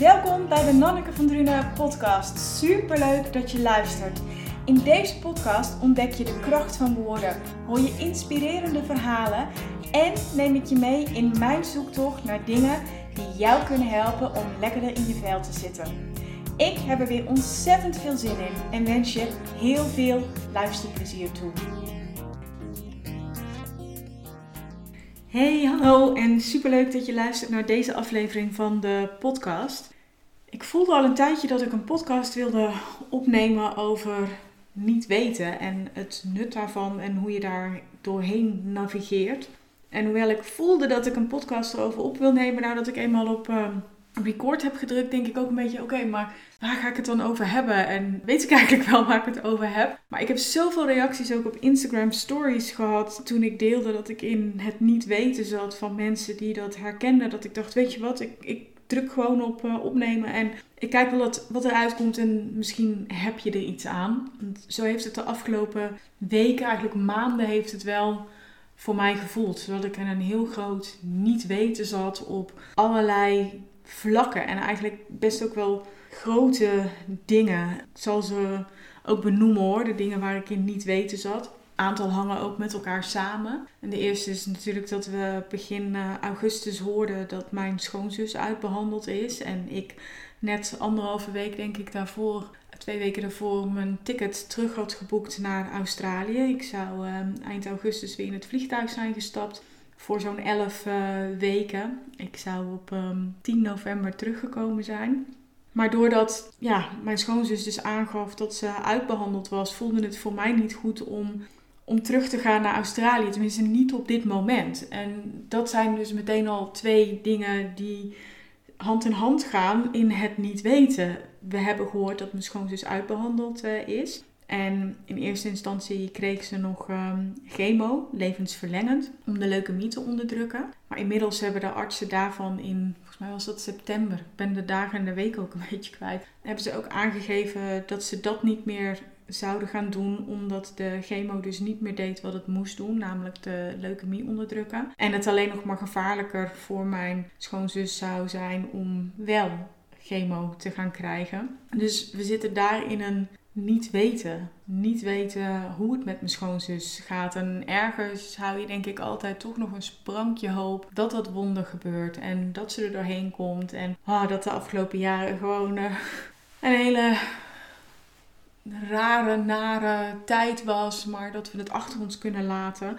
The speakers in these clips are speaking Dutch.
Welkom bij de Nanneke van Drunen podcast. Superleuk dat je luistert. In deze podcast ontdek je de kracht van woorden, hoor je inspirerende verhalen en neem ik je mee in mijn zoektocht naar dingen die jou kunnen helpen om lekkerder in je vel te zitten. Ik heb er weer ontzettend veel zin in en wens je heel veel luisterplezier toe. Hey, hallo en superleuk dat je luistert naar deze aflevering van de podcast. Ik voelde al een tijdje dat ik een podcast wilde opnemen over niet weten en het nut daarvan en hoe je daar doorheen navigeert. En hoewel ik voelde dat ik een podcast erover op wil nemen, nadat ik eenmaal op uh, record heb gedrukt, denk ik ook een beetje: oké, maar waar ga ik het dan over hebben? En weet ik eigenlijk wel waar ik het over heb. Maar ik heb zoveel reacties ook op Instagram stories gehad toen ik deelde dat ik in het niet weten zat van mensen die dat herkenden. Dat ik dacht: weet je wat, ik, ik druk gewoon op uh, opnemen en ik kijk wel wat, wat eruit komt en misschien heb je er iets aan. Want zo heeft het de afgelopen weken, eigenlijk maanden, heeft het wel voor mij gevoeld. Zodat ik in een heel groot niet weten zat op allerlei vlakken. En eigenlijk best ook wel grote dingen. Ik zal ze ook benoemen hoor, de dingen waar ik in niet weten zat. Aantal hangen ook met elkaar samen. En de eerste is natuurlijk dat we begin eh, augustus hoorden dat mijn schoonzus uitbehandeld is. En ik net anderhalve week, denk ik, daarvoor, twee weken daarvoor, mijn ticket terug had geboekt naar Australië. Ik zou ehm, eind augustus weer in het vliegtuig zijn gestapt voor zo'n 11 uh, weken. Ik zou op um, ehm, 10 november teruggekomen zijn. Maar doordat ja, mijn schoonzus dus aangaf dat ze uitbehandeld was, voelde het voor mij niet goed om, om terug te gaan naar Australië. Tenminste, niet op dit moment. En dat zijn dus meteen al twee dingen die hand in hand gaan in het niet weten. We hebben gehoord dat mijn schoonzus uitbehandeld uh, is. En in eerste instantie kreeg ze nog um, chemo, levensverlengend, om de leukemie te onderdrukken. Maar inmiddels hebben de artsen daarvan in, volgens mij was dat september, ik ben de dagen en de weken ook een beetje kwijt, hebben ze ook aangegeven dat ze dat niet meer zouden gaan doen, omdat de chemo dus niet meer deed wat het moest doen, namelijk de leukemie onderdrukken. En het alleen nog maar gevaarlijker voor mijn schoonzus zou zijn om wel chemo te gaan krijgen. Dus we zitten daar in een niet weten. Niet weten hoe het met mijn schoonzus gaat. En ergens hou je denk ik altijd toch nog een sprankje hoop dat dat wonder gebeurt. En dat ze er doorheen komt. En oh, dat de afgelopen jaren gewoon uh, een hele rare, nare tijd was. Maar dat we het achter ons kunnen laten.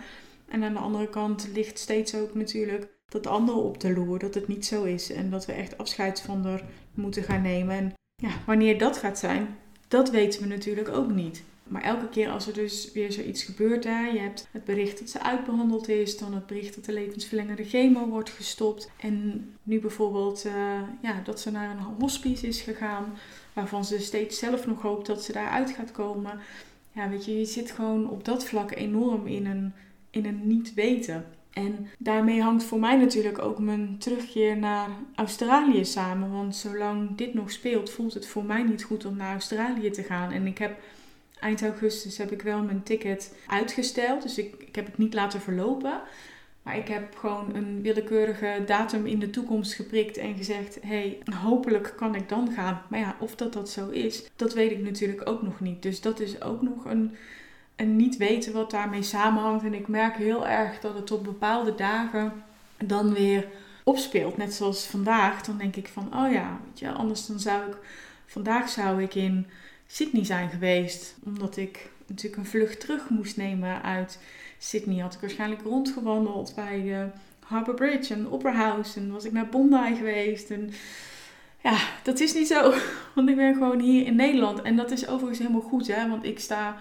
En aan de andere kant ligt steeds ook natuurlijk dat andere op de loer. Dat het niet zo is. En dat we echt afscheid van moeten gaan nemen. En ja, wanneer dat gaat zijn, dat weten we natuurlijk ook niet. Maar elke keer als er dus weer zoiets gebeurt, hè, je hebt het bericht dat ze uitbehandeld is, dan het bericht dat de levensverlengende chemo wordt gestopt. En nu bijvoorbeeld uh, ja, dat ze naar een hospice is gegaan, waarvan ze steeds zelf nog hoopt dat ze daaruit gaat komen. Ja, weet je, je zit gewoon op dat vlak enorm in een, in een niet weten. En daarmee hangt voor mij natuurlijk ook mijn terugkeer naar Australië samen. Want zolang dit nog speelt, voelt het voor mij niet goed om naar Australië te gaan. En ik heb eind augustus heb ik wel mijn ticket uitgesteld. Dus ik, ik heb het niet laten verlopen. Maar ik heb gewoon een willekeurige datum in de toekomst geprikt en gezegd: hey, hopelijk kan ik dan gaan. Maar ja, of dat dat zo is, dat weet ik natuurlijk ook nog niet. Dus dat is ook nog een en niet weten wat daarmee samenhangt. En ik merk heel erg dat het op bepaalde dagen dan weer opspeelt. Net zoals vandaag. Dan denk ik van, oh ja, weet je, anders dan zou ik... Vandaag zou ik in Sydney zijn geweest. Omdat ik natuurlijk een vlucht terug moest nemen uit Sydney. Had ik waarschijnlijk rondgewandeld bij de Harbour Bridge en Opera House. En was ik naar Bondi geweest. En ja, dat is niet zo. Want ik ben gewoon hier in Nederland. En dat is overigens helemaal goed, hè. Want ik sta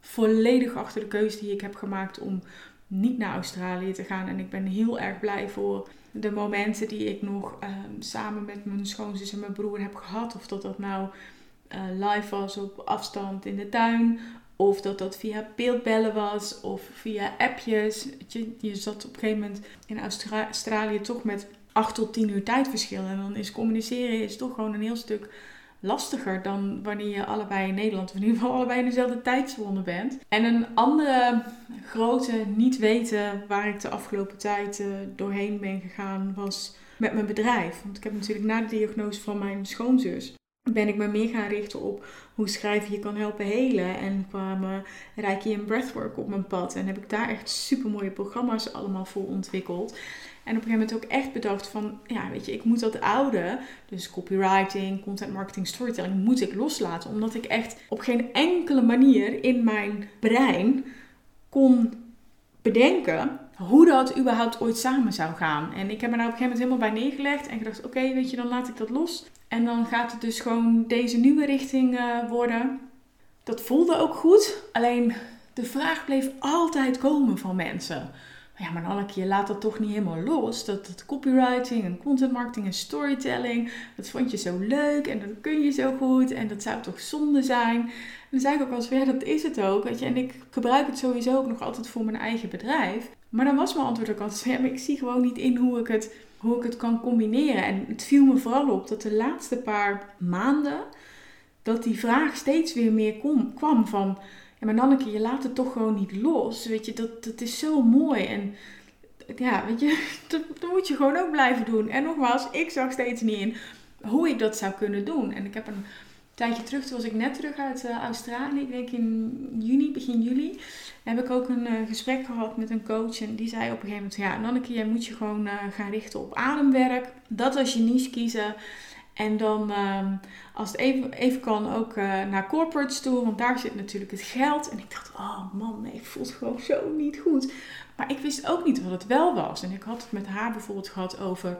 volledig achter de keuze die ik heb gemaakt om niet naar Australië te gaan. En ik ben heel erg blij voor de momenten die ik nog ehm, samen met mijn schoonzus en mijn broer heb gehad. Of dat dat nou uh, live was op afstand in de tuin. Of dat dat via beeldbellen was. Of via appjes. Je, zat op een gegeven moment in Australië toch met 8 tot 10 uur tijdverschil. En dan is communiceren is toch gewoon een heel stuk lastiger dan wanneer je allebei in Nederland, of in ieder geval allebei in dezelfde tijdzone bent. En een andere grote niet weten waar ik de afgelopen tijd uh, doorheen ben gegaan was met mijn bedrijf. Want ik heb natuurlijk na de diagnose van mijn schoonzus ben ik me meer gaan richten op hoe schrijven je kan helpen helen. En kwamen Reiki en Breathwork op mijn pad. En heb ik daar echt super mooie programma's allemaal voor ontwikkeld. En op een gegeven moment ook echt bedacht van, ja weet je, ik moet dat oude, dus copywriting, content marketing, storytelling, moet ik loslaten. Omdat ik echt op geen enkele manier in mijn brein kon bedenken hoe dat überhaupt ooit samen zou gaan. En ik heb me daar op een gegeven moment helemaal bij neergelegd en gedacht, oké, weet je, dan laat ik dat los. En dan gaat het dus gewoon deze nieuwe richting uh, worden. Dat voelde ook goed, alleen de vraag bleef altijd komen van mensen. Ja, maar Anneke, je laat dat toch niet helemaal los. Dat, dat copywriting en content marketing en storytelling, dat vond je zo leuk en dat kun je zo goed en dat zou toch zonde zijn. En dan zei ik ook als ja, dat is het ook. Weet je, en ik gebruik het sowieso ook nog altijd voor mijn eigen bedrijf. Maar dan was mijn antwoord ook altijd ik zie gewoon niet in hoe ik het, hoe ik het kan combineren. En het viel me vooral op dat de laatste paar maanden, dat die vraag steeds weer meer kwam van ja, maar Nanneke, je laat het toch gewoon niet los. Weet je, dat, dat is zo mooi. En ja, weet je, dat moet je gewoon ook blijven doen. En nogmaals, ik zag steeds niet in hoe ik dat zou kunnen doen. En ik heb een tijdje terug, toen was ik net terug uit uh, Australië, ik denk in juni, begin juli, heb ik ook een uh, gesprek gehad met een coach. En die zei op een gegeven moment, ja Nanneke, jij moet je gewoon uh, gaan richten op ademwerk. Dat als je niche kiezen. En dan, ehm, als het even, even kan, ook naar corporates toe, want daar zit natuurlijk het geld. En ik dacht, oh man, nee, voelt gewoon zo niet goed. Maar ik wist ook niet wat het wel was. En ik had het met haar bijvoorbeeld gehad over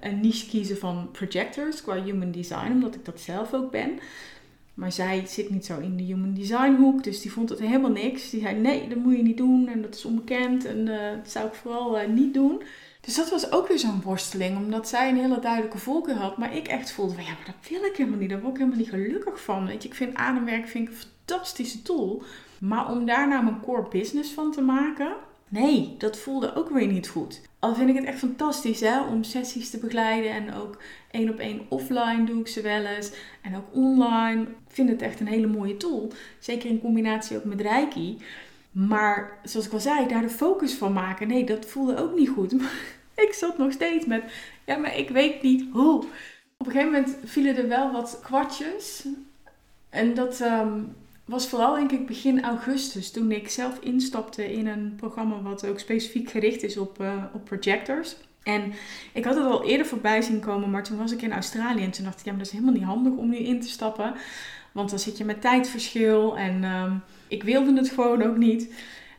een niche kiezen van projectors qua human design, omdat ik dat zelf ook ben. Maar zij zit niet zo in de human design hoek, dus die vond het helemaal niks. Die zei, nee, dat moet je niet doen en dat is onbekend en uh, dat zou ik vooral uh, niet doen. Dus dat was ook weer zo'n worsteling, omdat zij een hele duidelijke voorkeur had. Maar ik echt voelde van, ja, maar dat wil ik helemaal niet. Daar word ik helemaal niet gelukkig van. Weet je, ik vind ademwerk vind ik een fantastische tool. Maar om daar nou mijn core business van te maken, nee, dat voelde ook weer niet goed. Al vind ik het echt fantastisch hè, om sessies te begeleiden. En ook één op één offline doe ik ze wel eens. En ook online. Ik vind het echt een hele mooie tool. Zeker in combinatie ook met Reiki. Maar zoals ik al zei, daar de focus van maken, nee, dat voelde ook niet goed. ik zat nog steeds met, ja, maar ik weet niet hoe. Op een gegeven moment vielen er wel wat kwartjes. En dat ehm, was vooral denk ik begin augustus, toen ik zelf instapte in een programma wat ook specifiek gericht is op, uh, op projectors. En ik had het al eerder voorbij zien komen, maar toen was ik in Australië en toen dacht ik, ja, maar dat is helemaal niet handig om nu in te stappen. Want dan zit je met tijdverschil en ehm, ik wilde het gewoon ook niet.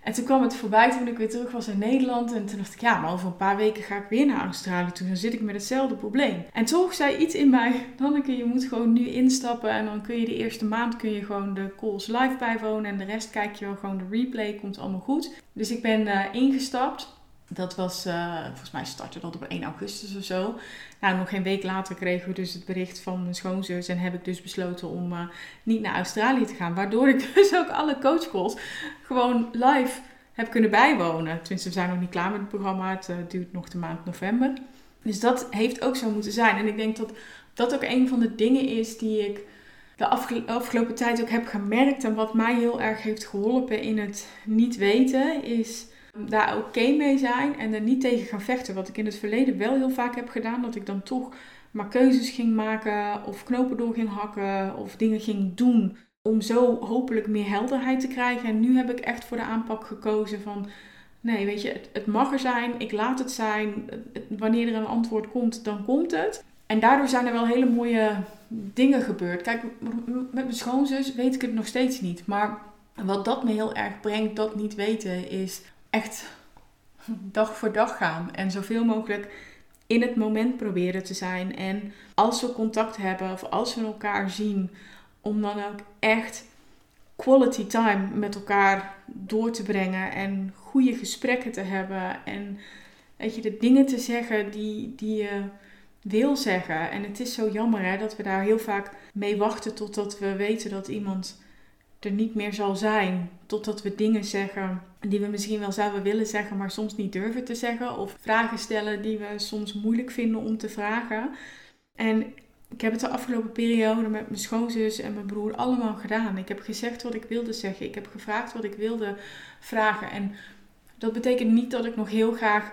En toen kwam het voorbij toen ik weer terug was in Nederland. En toen dacht ik, ja, maar over een paar weken ga ik weer naar Australië toe. Dan zit ik met hetzelfde probleem. En toch zei iets in mij, Danneke, je moet gewoon nu instappen. En dan kun je de eerste maand kun je gewoon de calls live bijwonen. En de rest kijk je wel gewoon de replay, komt allemaal goed. Dus ik ben uh, ingestapt. Dat was, uh, volgens mij startte dat op 1 augustus of zo. Nou, nog geen week later kregen we dus het bericht van mijn schoonzus. En heb ik dus besloten om uh, niet naar Australië te gaan. Waardoor ik dus ook alle coachcalls gewoon live heb kunnen bijwonen. Tenminste, we zijn nog niet klaar met het programma. Het uh, duurt nog de maand november. Dus dat heeft ook zo moeten zijn. En ik denk dat dat ook een van de dingen is die ik de afgelopen tijd ook heb gemerkt. En wat mij heel erg heeft geholpen in het niet weten, is daar oké mee zijn en er niet tegen gaan vechten. Wat ik in het verleden wel heel vaak heb gedaan, dat ik dan toch maar keuzes ging maken of knopen door ging hakken of dingen ging doen om zo hopelijk meer helderheid te krijgen. En nu heb ik echt voor de aanpak gekozen van nee, weet je, het, het mag er zijn, ik laat het zijn. Wanneer er een antwoord komt, dan komt het. En daardoor zijn er wel hele mooie dingen gebeurd. Kijk, met mijn schoonzus weet ik het nog steeds niet. Maar wat dat me heel erg brengt, dat niet weten, is echt dag voor dag gaan. En zoveel mogelijk in het moment proberen te zijn. En als we contact hebben of als we elkaar zien, om dan ook echt quality time met elkaar door te brengen. En goede gesprekken te hebben. En weet je, de dingen te zeggen die, die je wil zeggen. En het is zo jammer hè, dat we daar heel vaak mee wachten totdat we weten dat iemand er niet meer zal zijn. Totdat we dingen zeggen die we misschien wel zouden willen zeggen, maar soms niet durven te zeggen. Of vragen stellen die we soms moeilijk vinden om te vragen. En ik heb het de afgelopen periode met mijn schoonzus en mijn broer allemaal gedaan. Ik heb gezegd wat ik wilde zeggen. Ik heb gevraagd wat ik wilde vragen. En dat betekent niet dat ik nog heel graag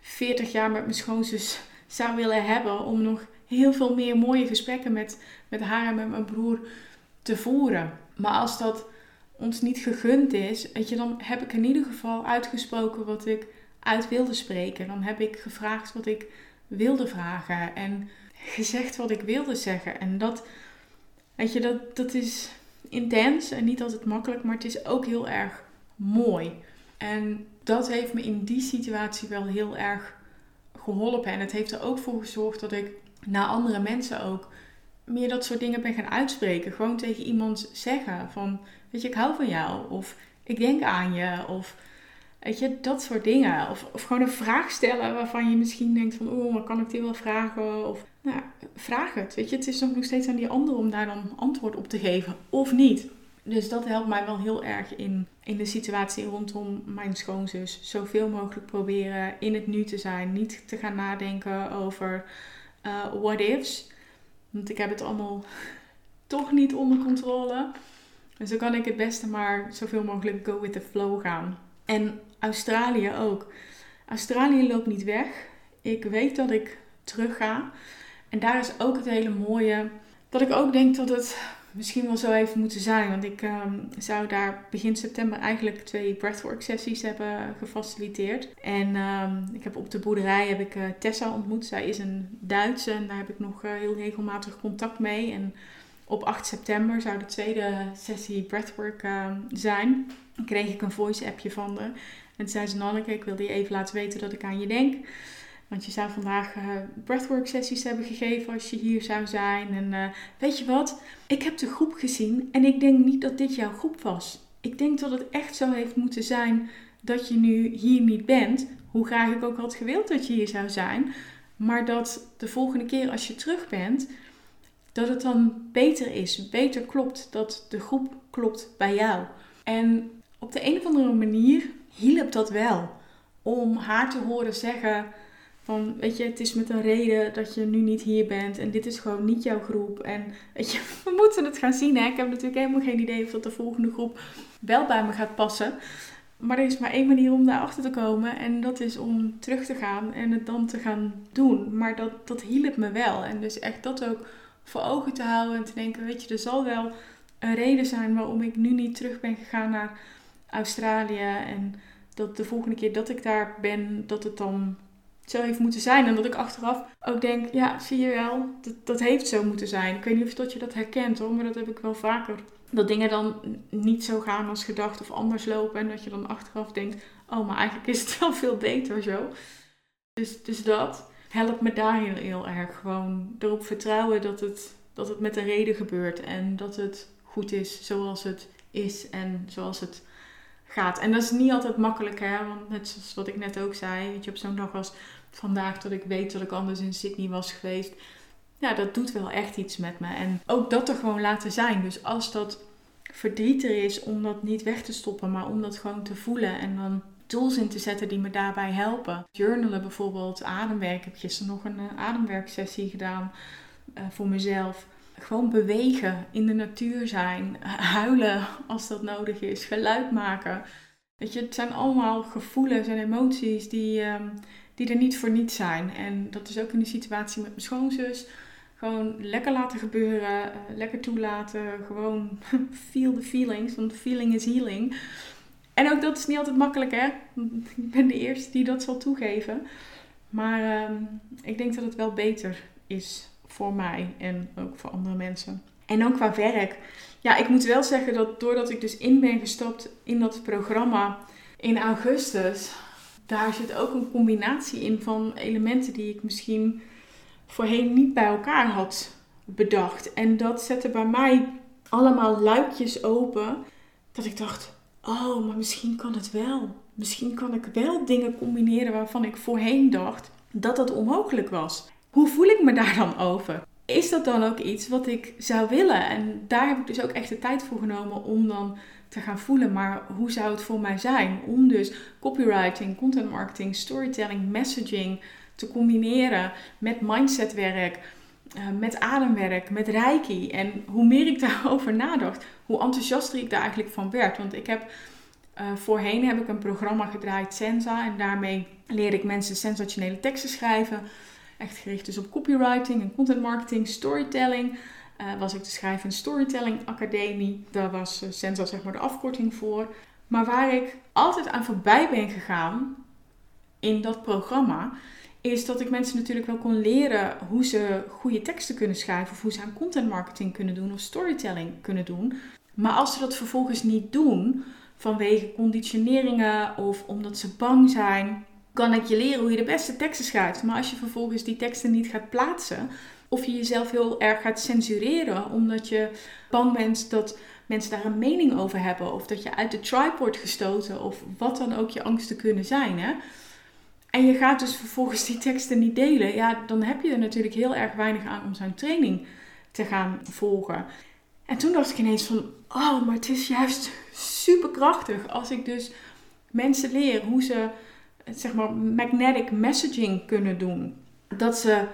40 jaar met mijn schoonzus zou willen hebben om nog heel veel meer mooie gesprekken met, met haar en met mijn broer te voeren. Maar als dat ons niet gegund is, weet je, dan heb ik in ieder geval uitgesproken wat ik uit wilde spreken. Dan heb ik gevraagd wat ik wilde vragen en gezegd wat ik wilde zeggen. En dat, je, dat, dat is intens en niet altijd makkelijk, maar het is ook heel erg mooi. En dat heeft me in die situatie wel heel erg geholpen. En het heeft er ook voor gezorgd dat ik naar andere mensen ook meer dat soort dingen ben gaan uitspreken. Gewoon tegen iemand zeggen van, weet je, ik hou van jou. Of ik denk aan je. Of weet je, dat soort dingen. Of, of gewoon een vraag stellen waarvan je misschien denkt van, oh, maar kan ik die wel vragen? Of, nou, vraag het. Weet je, het is nog steeds aan die ander om daar dan antwoord op te geven. Of niet. Dus dat helpt mij wel heel erg in, in de situatie rondom mijn schoonzus. Zoveel mogelijk proberen in het nu te zijn. Niet te gaan nadenken over uh, what ifs. Want ik heb het allemaal toch niet onder controle. En zo kan ik het beste maar zoveel mogelijk go with the flow gaan. En Australië ook. Australië loopt niet weg. Ik weet dat ik terug ga. En daar is ook het hele mooie. Dat ik ook denk dat het misschien wel zo heeft moeten zijn. Want ik ehm, zou daar begin september eigenlijk twee breathwork sessies hebben gefaciliteerd. En ehm, ik heb op de boerderij heb ik uh, Tessa ontmoet. Zij is een Duitse en daar heb ik nog uh, heel regelmatig contact mee. En op 8 september zou de tweede sessie breathwork ehm, zijn. Dan kreeg ik een voice appje van haar. En zei ze, Nanneke, ik wilde je even laten weten dat ik aan je denk. Want je zou vandaag uh, breathwork sessies hebben gegeven als je hier zou zijn. En uh, weet je wat? Ik heb de groep gezien en ik denk niet dat dit jouw groep was. Ik denk dat het echt zo heeft moeten zijn dat je nu hier niet bent. Hoe graag ik ook had gewild dat je hier zou zijn. Maar dat de volgende keer als je terug bent, dat het dan beter is, beter klopt. Dat de groep klopt bij jou. En op de een of andere manier hielp dat wel. Om haar te horen zeggen van, weet je, het is met een reden dat je nu niet hier bent. En dit is gewoon niet jouw groep. En weet je, we moeten het gaan zien. Hè? Ik heb natuurlijk helemaal geen idee of dat de volgende groep wel bij me gaat passen. Maar er is maar één manier om daarachter te komen. En dat is om terug te gaan en het dan te gaan doen. Maar dat, dat hielp me wel. En dus echt dat ook voor ogen te houden. En te denken, weet je, er zal wel een reden zijn waarom ik nu niet terug ben gegaan naar Australië. En dat de volgende keer dat ik daar ben, dat het dan zo heeft moeten zijn. En dat ik achteraf ook denk, ja, zie je wel, dat, dat heeft zo moeten zijn. Ik weet niet of dat je dat herkent hoor, maar dat heb ik wel vaker. Dat dingen dan niet zo gaan als gedacht of anders lopen. En dat je dan achteraf denkt, oh, maar eigenlijk is het wel veel beter zo. Dus, dus dat helpt me daar heel, erg. Gewoon erop vertrouwen dat het, dat het met een reden gebeurt. En dat het goed is zoals het is en zoals het gaat. En dat is niet altijd makkelijk, hè? Want net zoals wat ik net ook zei, weet je, op zo'n dag als vandaag dat ik weet dat ik anders in Sydney was geweest. Ja, dat doet wel echt iets met me. En ook dat er gewoon laten zijn. Dus als dat verdriet er is, om dat niet weg te stoppen, maar om dat gewoon te voelen en dan tools in te zetten die me daarbij helpen. Journalen bijvoorbeeld, ademwerk. Ik heb gisteren nog een uh, ademwerksessie gedaan uh, voor mezelf. Gewoon bewegen, in de natuur zijn, huilen als dat nodig is, geluid maken. Weet je, het zijn allemaal gevoelens en emoties die, um, die er niet voor niets zijn. En dat is ook in de situatie met mijn schoonzus. Gewoon lekker laten gebeuren, uh, lekker toelaten. Gewoon feel the feelings, want feeling is healing. En ook dat is niet altijd makkelijk, hè? Ik ben de eerste die dat zal toegeven. Maar um, ik denk dat het wel beter is voor mij en ook voor andere mensen. En dan qua werk. Ja, ik moet wel zeggen dat doordat ik dus in ben gestapt in dat programma in augustus, daar zit ook een combinatie in van elementen die ik misschien voorheen niet bij elkaar had bedacht. En dat zette bij mij allemaal luikjes open. Dat ik dacht, oh, maar misschien kan het wel. Misschien kan ik wel dingen combineren waarvan ik voorheen dacht dat dat onmogelijk was. Hoe voel ik me daar dan over? Is dat dan ook iets wat ik zou willen? En daar heb ik dus ook echt de tijd voor genomen om dan te gaan voelen. Maar hoe zou het voor mij zijn om dus copywriting, content marketing, storytelling, messaging te combineren met mindsetwerk, uh, met ademwerk, met reiki. En hoe meer ik daarover nadacht, hoe enthousiaster ik daar eigenlijk van werd. Want ik heb uh, voorheen heb ik een programma gedraaid, Sensa. En daarmee leer ik mensen sensationele teksten schrijven. Echt gericht dus op copywriting en content marketing, storytelling. Uh, was ik de Schrijf- en Storytelling Academie. Daar was uh, Senza zeg maar de afkorting voor. Maar waar ik altijd aan voorbij ben gegaan in dat programma, is dat ik mensen natuurlijk wel kon leren hoe ze goede teksten kunnen schrijven, of hoe ze aan content marketing kunnen doen, of storytelling kunnen doen. Maar als ze dat vervolgens niet doen, vanwege conditioneringen of omdat ze bang zijn, kan ik je leren hoe je de beste teksten schrijft. Maar als je vervolgens die teksten niet gaat plaatsen, of je jezelf heel erg gaat censureren omdat je bang bent dat mensen daar een mening over hebben, of dat je uit de tribe wordt gestoten, of wat dan ook je angsten kunnen zijn. Hè? En je gaat dus vervolgens die teksten niet delen, ja, dan heb je er natuurlijk heel erg weinig aan om zo'n training te gaan volgen. En toen dacht ik ineens van, oh, maar het is juist super krachtig als ik dus mensen leer hoe ze, zeg maar, magnetic messaging kunnen doen. Dat ze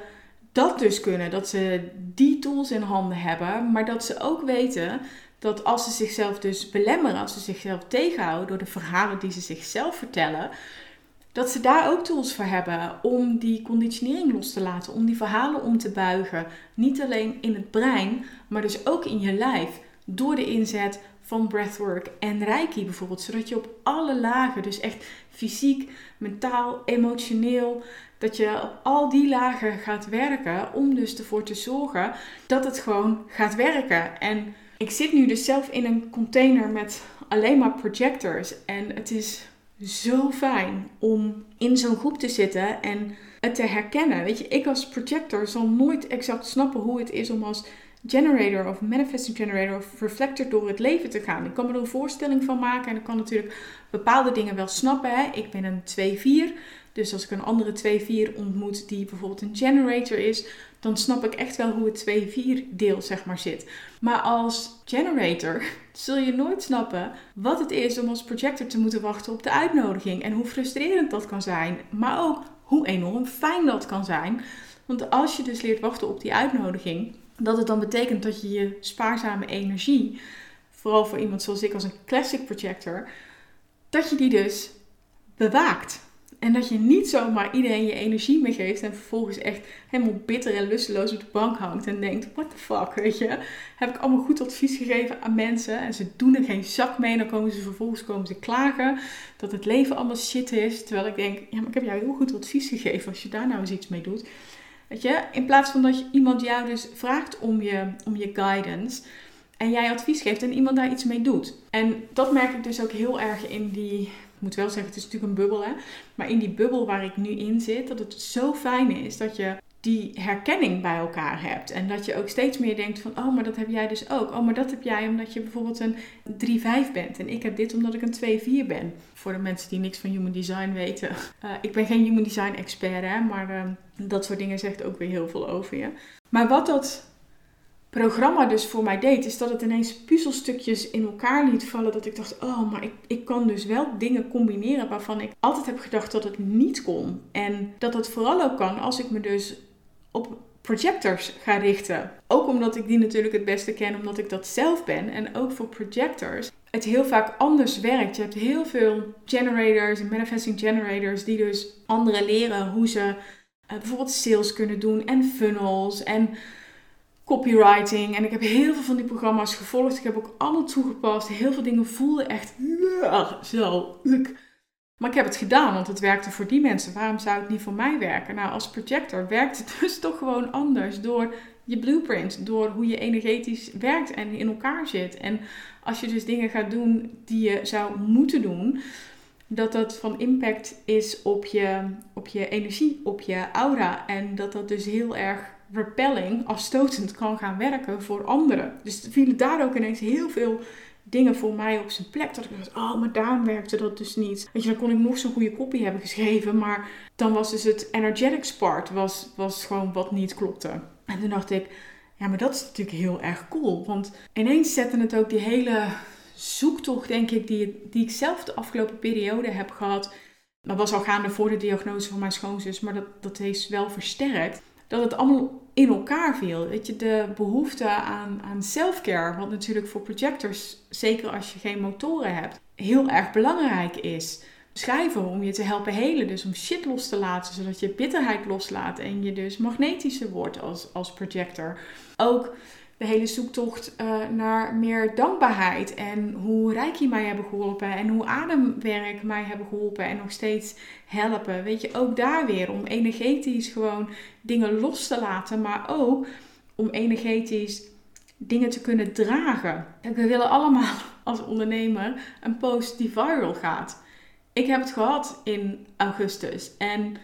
dat dus kunnen, dat ze die tools in handen hebben, maar dat ze ook weten dat als ze zichzelf dus belemmeren, als ze zichzelf tegenhouden door de verhalen die ze zichzelf vertellen, dat ze daar ook tools voor hebben om die conditionering los te laten, om die verhalen om te buigen. Niet alleen in het brein, maar dus ook in je lijf. Door de inzet van breathwork en reiki bijvoorbeeld. Zodat je op alle lagen, dus echt fysiek, mentaal, emotioneel, dat je op al die lagen gaat werken om dus ervoor te zorgen dat het gewoon gaat werken. En ik zit nu dus zelf in een container met alleen maar projectors. En het is zo fijn om in zo'n groep te zitten en het te herkennen. Weet je, ik als projector zal nooit exact snappen hoe het is om als generator of manifesting generator of reflector door het leven te gaan. Ik kan me er een voorstelling van maken en ik kan natuurlijk bepaalde dingen wel snappen. Hè. Ik ben een 2-4, dus als ik een andere 2-4 ontmoet die bijvoorbeeld een generator is, dan snap ik echt wel hoe het 2-4 deel zeg maar zit. Maar als generator zul je nooit snappen wat het is om als projector te moeten wachten op de uitnodiging en hoe frustrerend dat kan zijn, maar ook hoe enorm fijn dat kan zijn. Want als je dus leert wachten op die uitnodiging, dat het dan betekent dat je je spaarzame energie, vooral voor iemand zoals ik als een classic projector, dat je die dus bewaakt. En dat je niet zomaar iedereen je energie meegeeft en vervolgens echt helemaal bitter en lusteloos op de bank hangt en denkt: what the fuck, weet je? Heb ik allemaal goed advies gegeven aan mensen en ze doen er geen zak mee. En dan komen ze vervolgens komen ze klagen dat het leven allemaal shit is. Terwijl ik denk: ja, maar ik heb jou heel goed advies gegeven als je daar nou eens iets mee doet. Weet je, in plaats van dat je iemand jou dus vraagt om je, om je guidance en jij advies geeft en iemand daar iets mee doet. En dat merk ik dus ook heel erg in die, ik moet wel zeggen, het is natuurlijk een bubbel hè, maar in die bubbel waar ik nu in zit, dat het zo fijn is dat je die herkenning bij elkaar hebt. En dat je ook steeds meer denkt van, oh, maar dat heb jij dus ook. Oh, maar dat heb jij omdat je bijvoorbeeld een 3-5 bent. En ik heb dit omdat ik een 2-4 ben. Voor de mensen die niks van human design weten. Uh, ik ben geen human design expert, hè, maar uh, dat soort dingen zegt ook weer heel veel over je. Maar wat dat programma dus voor mij deed, is dat het ineens puzzelstukjes in elkaar liet vallen. Dat ik dacht, oh, maar ik, ik kan dus wel dingen combineren waarvan ik altijd heb gedacht dat het niet kon. En dat het vooral ook kan als ik me dus op projectors ga richten. Ook omdat ik die natuurlijk het beste ken, omdat ik dat zelf ben. En ook voor projectors. Het heel vaak anders werkt. Je hebt heel veel generators en manifesting generators die dus anderen leren hoe ze uh, bijvoorbeeld sales kunnen doen en funnels en copywriting. En ik heb heel veel van die programma's gevolgd. Ik heb ook allemaal toegepast. Heel veel dingen voelden echt zo. Maar ik heb het gedaan, want het werkte voor die mensen. Waarom zou het niet voor mij werken? Nou, als projector werkt het dus toch gewoon anders. Door je blueprint, door hoe je energetisch werkt en in elkaar zit. En als je dus dingen gaat doen die je zou moeten doen, dat dat van impact is op je, op je energie, op je aura. En dat dat dus heel erg repelling, afstotend kan gaan werken voor anderen. Dus vielen daar ook ineens heel veel dingen voor mij op zijn plek. Dat ik dacht, oh, maar daarom werkte dat dus niet. Weet je, dan kon ik nog zo'n goede kopie hebben geschreven. Maar dan was dus het energetics part was, was gewoon wat niet klopte. En toen dacht ik, ja, maar dat is natuurlijk heel erg cool. Want ineens zette het ook die hele zoektocht, denk ik, die, die ik zelf de afgelopen periode heb gehad. Dat was al gaande voor de diagnose van mijn schoonzus, maar dat, dat heeft wel versterkt dat het allemaal in elkaar viel. Weet je, de behoefte aan, aan self-care, wat natuurlijk voor projectors, zeker als je geen motoren hebt, heel erg belangrijk is. schrijven om je te helpen helen. Dus om shit los te laten, zodat je bitterheid loslaat en je dus magnetischer wordt als, als projector. Ook de hele zoektocht uh, naar meer dankbaarheid en hoe Reiki mij hebben geholpen en hoe ademwerk mij hebben geholpen en nog steeds helpen. Weet je, ook daar weer om energetisch gewoon dingen los te laten, maar ook om energetisch dingen te kunnen dragen. En we willen allemaal als ondernemer een post die viral gaat. Ik heb het gehad in augustus en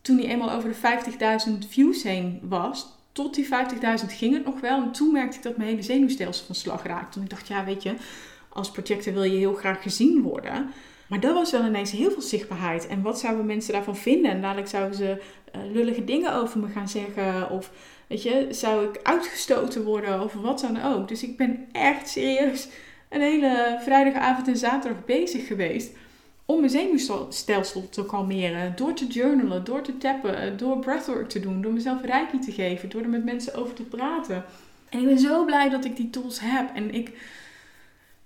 toen die eenmaal over de 50.000 views heen was, tot die 50.000 ging het nog wel. En toen merkte ik dat mijn hele zenuwstelsel van slag raakte. Toen ik dacht, ja, weet je, als projector wil je heel graag gezien worden. Maar dat was wel ineens heel veel zichtbaarheid. En wat zouden mensen daarvan vinden? En dadelijk zouden ze uh, lullige dingen over me gaan zeggen. Of weet je, zou ik uitgestoten worden of wat dan ook. Dus ik ben echt serieus een hele vrijdagavond en zaterdag bezig geweest om mijn zenuwstelsel te kalmeren. Door te journalen, door te tappen, door breathwork te doen, door mezelf reiki te geven, door er met mensen over te praten. En ik ben zo blij dat ik die tools heb. En ik,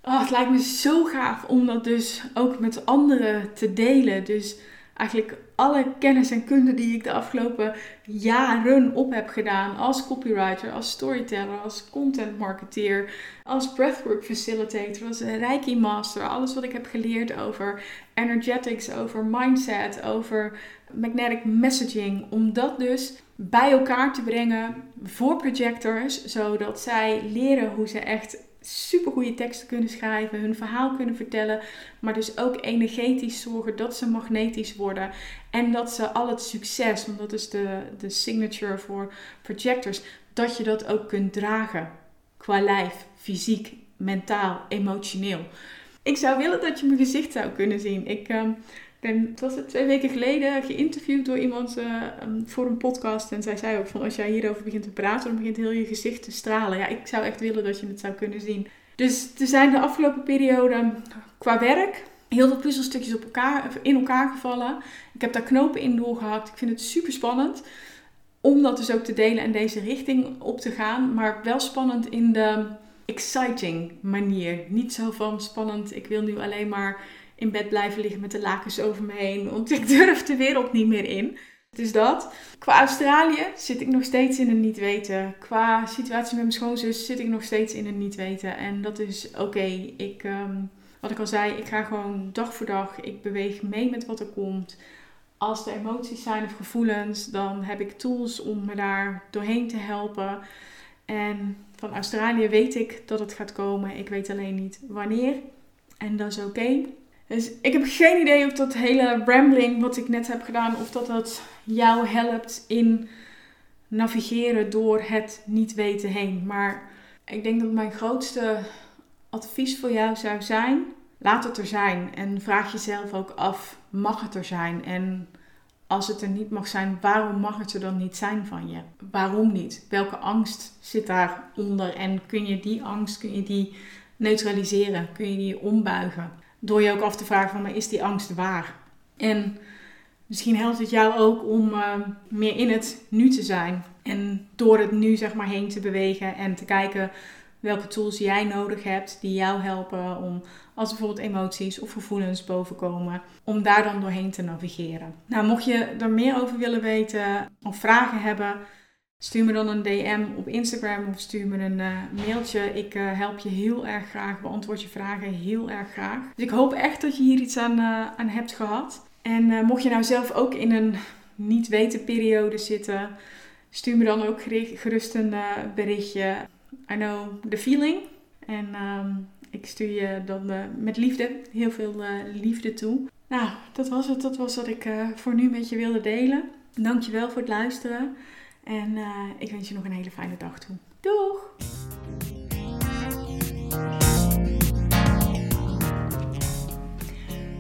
oh, het lijkt me zo gaaf om dat dus ook met anderen te delen. Dus eigenlijk alle kennis en kunde die ik de afgelopen jaren op heb gedaan als copywriter, als storyteller, als content marketeer, als breathwork facilitator, als Reiki master, alles wat ik heb geleerd over energetics, over mindset, over magnetic messaging, om dat dus bij elkaar te brengen voor projectors, zodat zij leren hoe ze echt super goede teksten kunnen schrijven, hun verhaal kunnen vertellen, maar dus ook energetisch zorgen dat ze magnetisch worden en dat ze al het succes, want dat is de, de signature voor projectors, dat je dat ook kunt dragen qua lijf, fysiek, mentaal, emotioneel. Ik zou willen dat je mijn gezicht zou kunnen zien. Ik um, ben, het was twee weken geleden, geïnterviewd door iemand uh, voor een podcast. En zij zei ook van als jij hierover begint te praten, dan begint heel je gezicht te stralen. Ja, ik zou echt willen dat je het zou kunnen zien. Dus er zijn de afgelopen periode qua werk heel veel puzzelstukjes op elkaar, in elkaar gevallen. Ik heb daar knopen in doorgehakt. Ik vind het super spannend om dat dus ook te delen en deze richting op te gaan. Maar wel spannend in de exciting manier. Niet zo van spannend, ik wil nu alleen maar in bed blijven liggen met de lakens over me heen. Want ik durf de wereld niet meer in. Dus dat. Qua Australië zit ik nog steeds in een niet weten. Qua situatie met mijn schoonzus zit ik nog steeds in een niet weten. En dat is oké. Ik, ehm, wat ik al zei, ik ga gewoon dag voor dag. Ik beweeg mee met wat er komt. Als er emoties zijn of gevoelens, dan heb ik tools om me daar doorheen te helpen. En van Australië weet ik dat het gaat komen. Ik weet alleen niet wanneer. En dat is oké. Dus ik heb geen idee of dat hele rambling wat ik net heb gedaan, of dat dat jou helpt in navigeren door het niet weten heen. Maar ik denk dat mijn grootste advies voor jou zou zijn: laat het er zijn. En vraag jezelf ook af: mag het er zijn? En als het er niet mag zijn, waarom mag het er dan niet zijn van je? Waarom niet? Welke angst zit daaronder? En kun je die angst, kun je die neutraliseren? Kun je die ombuigen? Door je ook af te vragen van, maar is die angst waar? En misschien helpt het jou ook om uh, meer in het nu te zijn. En door het nu zeg maar heen te bewegen en te kijken welke tools jij nodig hebt die jou helpen om als bijvoorbeeld emoties of gevoelens bovenkomen, om daar dan doorheen te navigeren. Nou, mocht je er meer over willen weten of vragen hebben, stuur me dan een DM op Instagram of stuur me een uh, mailtje. Ik uh, help je heel erg graag, beantwoord je vragen heel erg graag. Dus ik hoop echt dat je hier iets aan, uh, aan hebt gehad. En mocht je nou zelf ook in een niet weten periode zitten, stuur me dan ook gerust een berichtje. I know the feeling. En um, ik stuur je dan met liefde, heel veel liefde toe. Nou, dat was het. Dat was wat ik voor nu met je wilde delen. Dankjewel voor het luisteren. En uh, ik wens je nog een hele fijne dag toe. Doeg!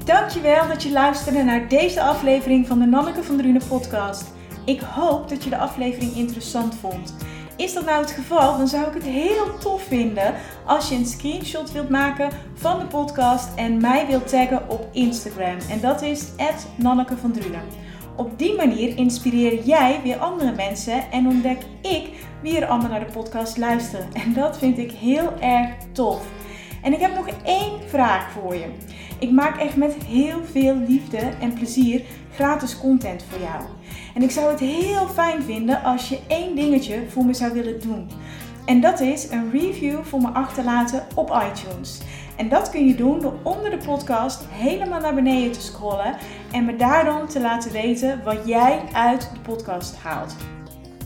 Dankjewel dat je luisterde naar deze aflevering van de Nanneke van Drunen podcast. Ik hoop dat je de aflevering interessant vond. Is dat nou het geval, dan zou ik het heel tof vinden als je een screenshot wilt maken van de podcast en mij wilt taggen op Instagram. En dat is Nanneke van Drunen. Op die manier inspireer jij weer andere mensen en ontdek ik wie er allemaal naar de podcast luisteren. En dat vind ik heel erg tof. En ik heb nog één vraag voor je. Ik maak echt met heel veel liefde en plezier gratis content voor jou. En ik zou het heel fijn vinden als je één dingetje voor me zou willen doen. En dat is een review voor me achterlaten op iTunes. En dat kun je doen door onder de podcast helemaal naar beneden te scrollen en me daar dan te laten weten wat jij uit de podcast haalt.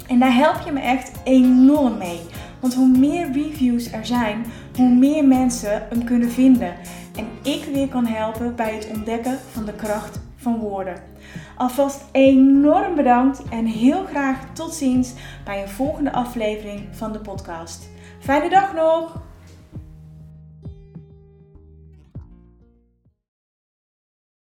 En daar help je me echt enorm mee. Want hoe meer reviews er zijn, hoe meer mensen hem kunnen vinden. En ik weer kan helpen bij het ontdekken van de kracht van woorden. Alvast enorm bedankt en heel graag tot ziens bij een volgende aflevering van de podcast. Fijne dag nog!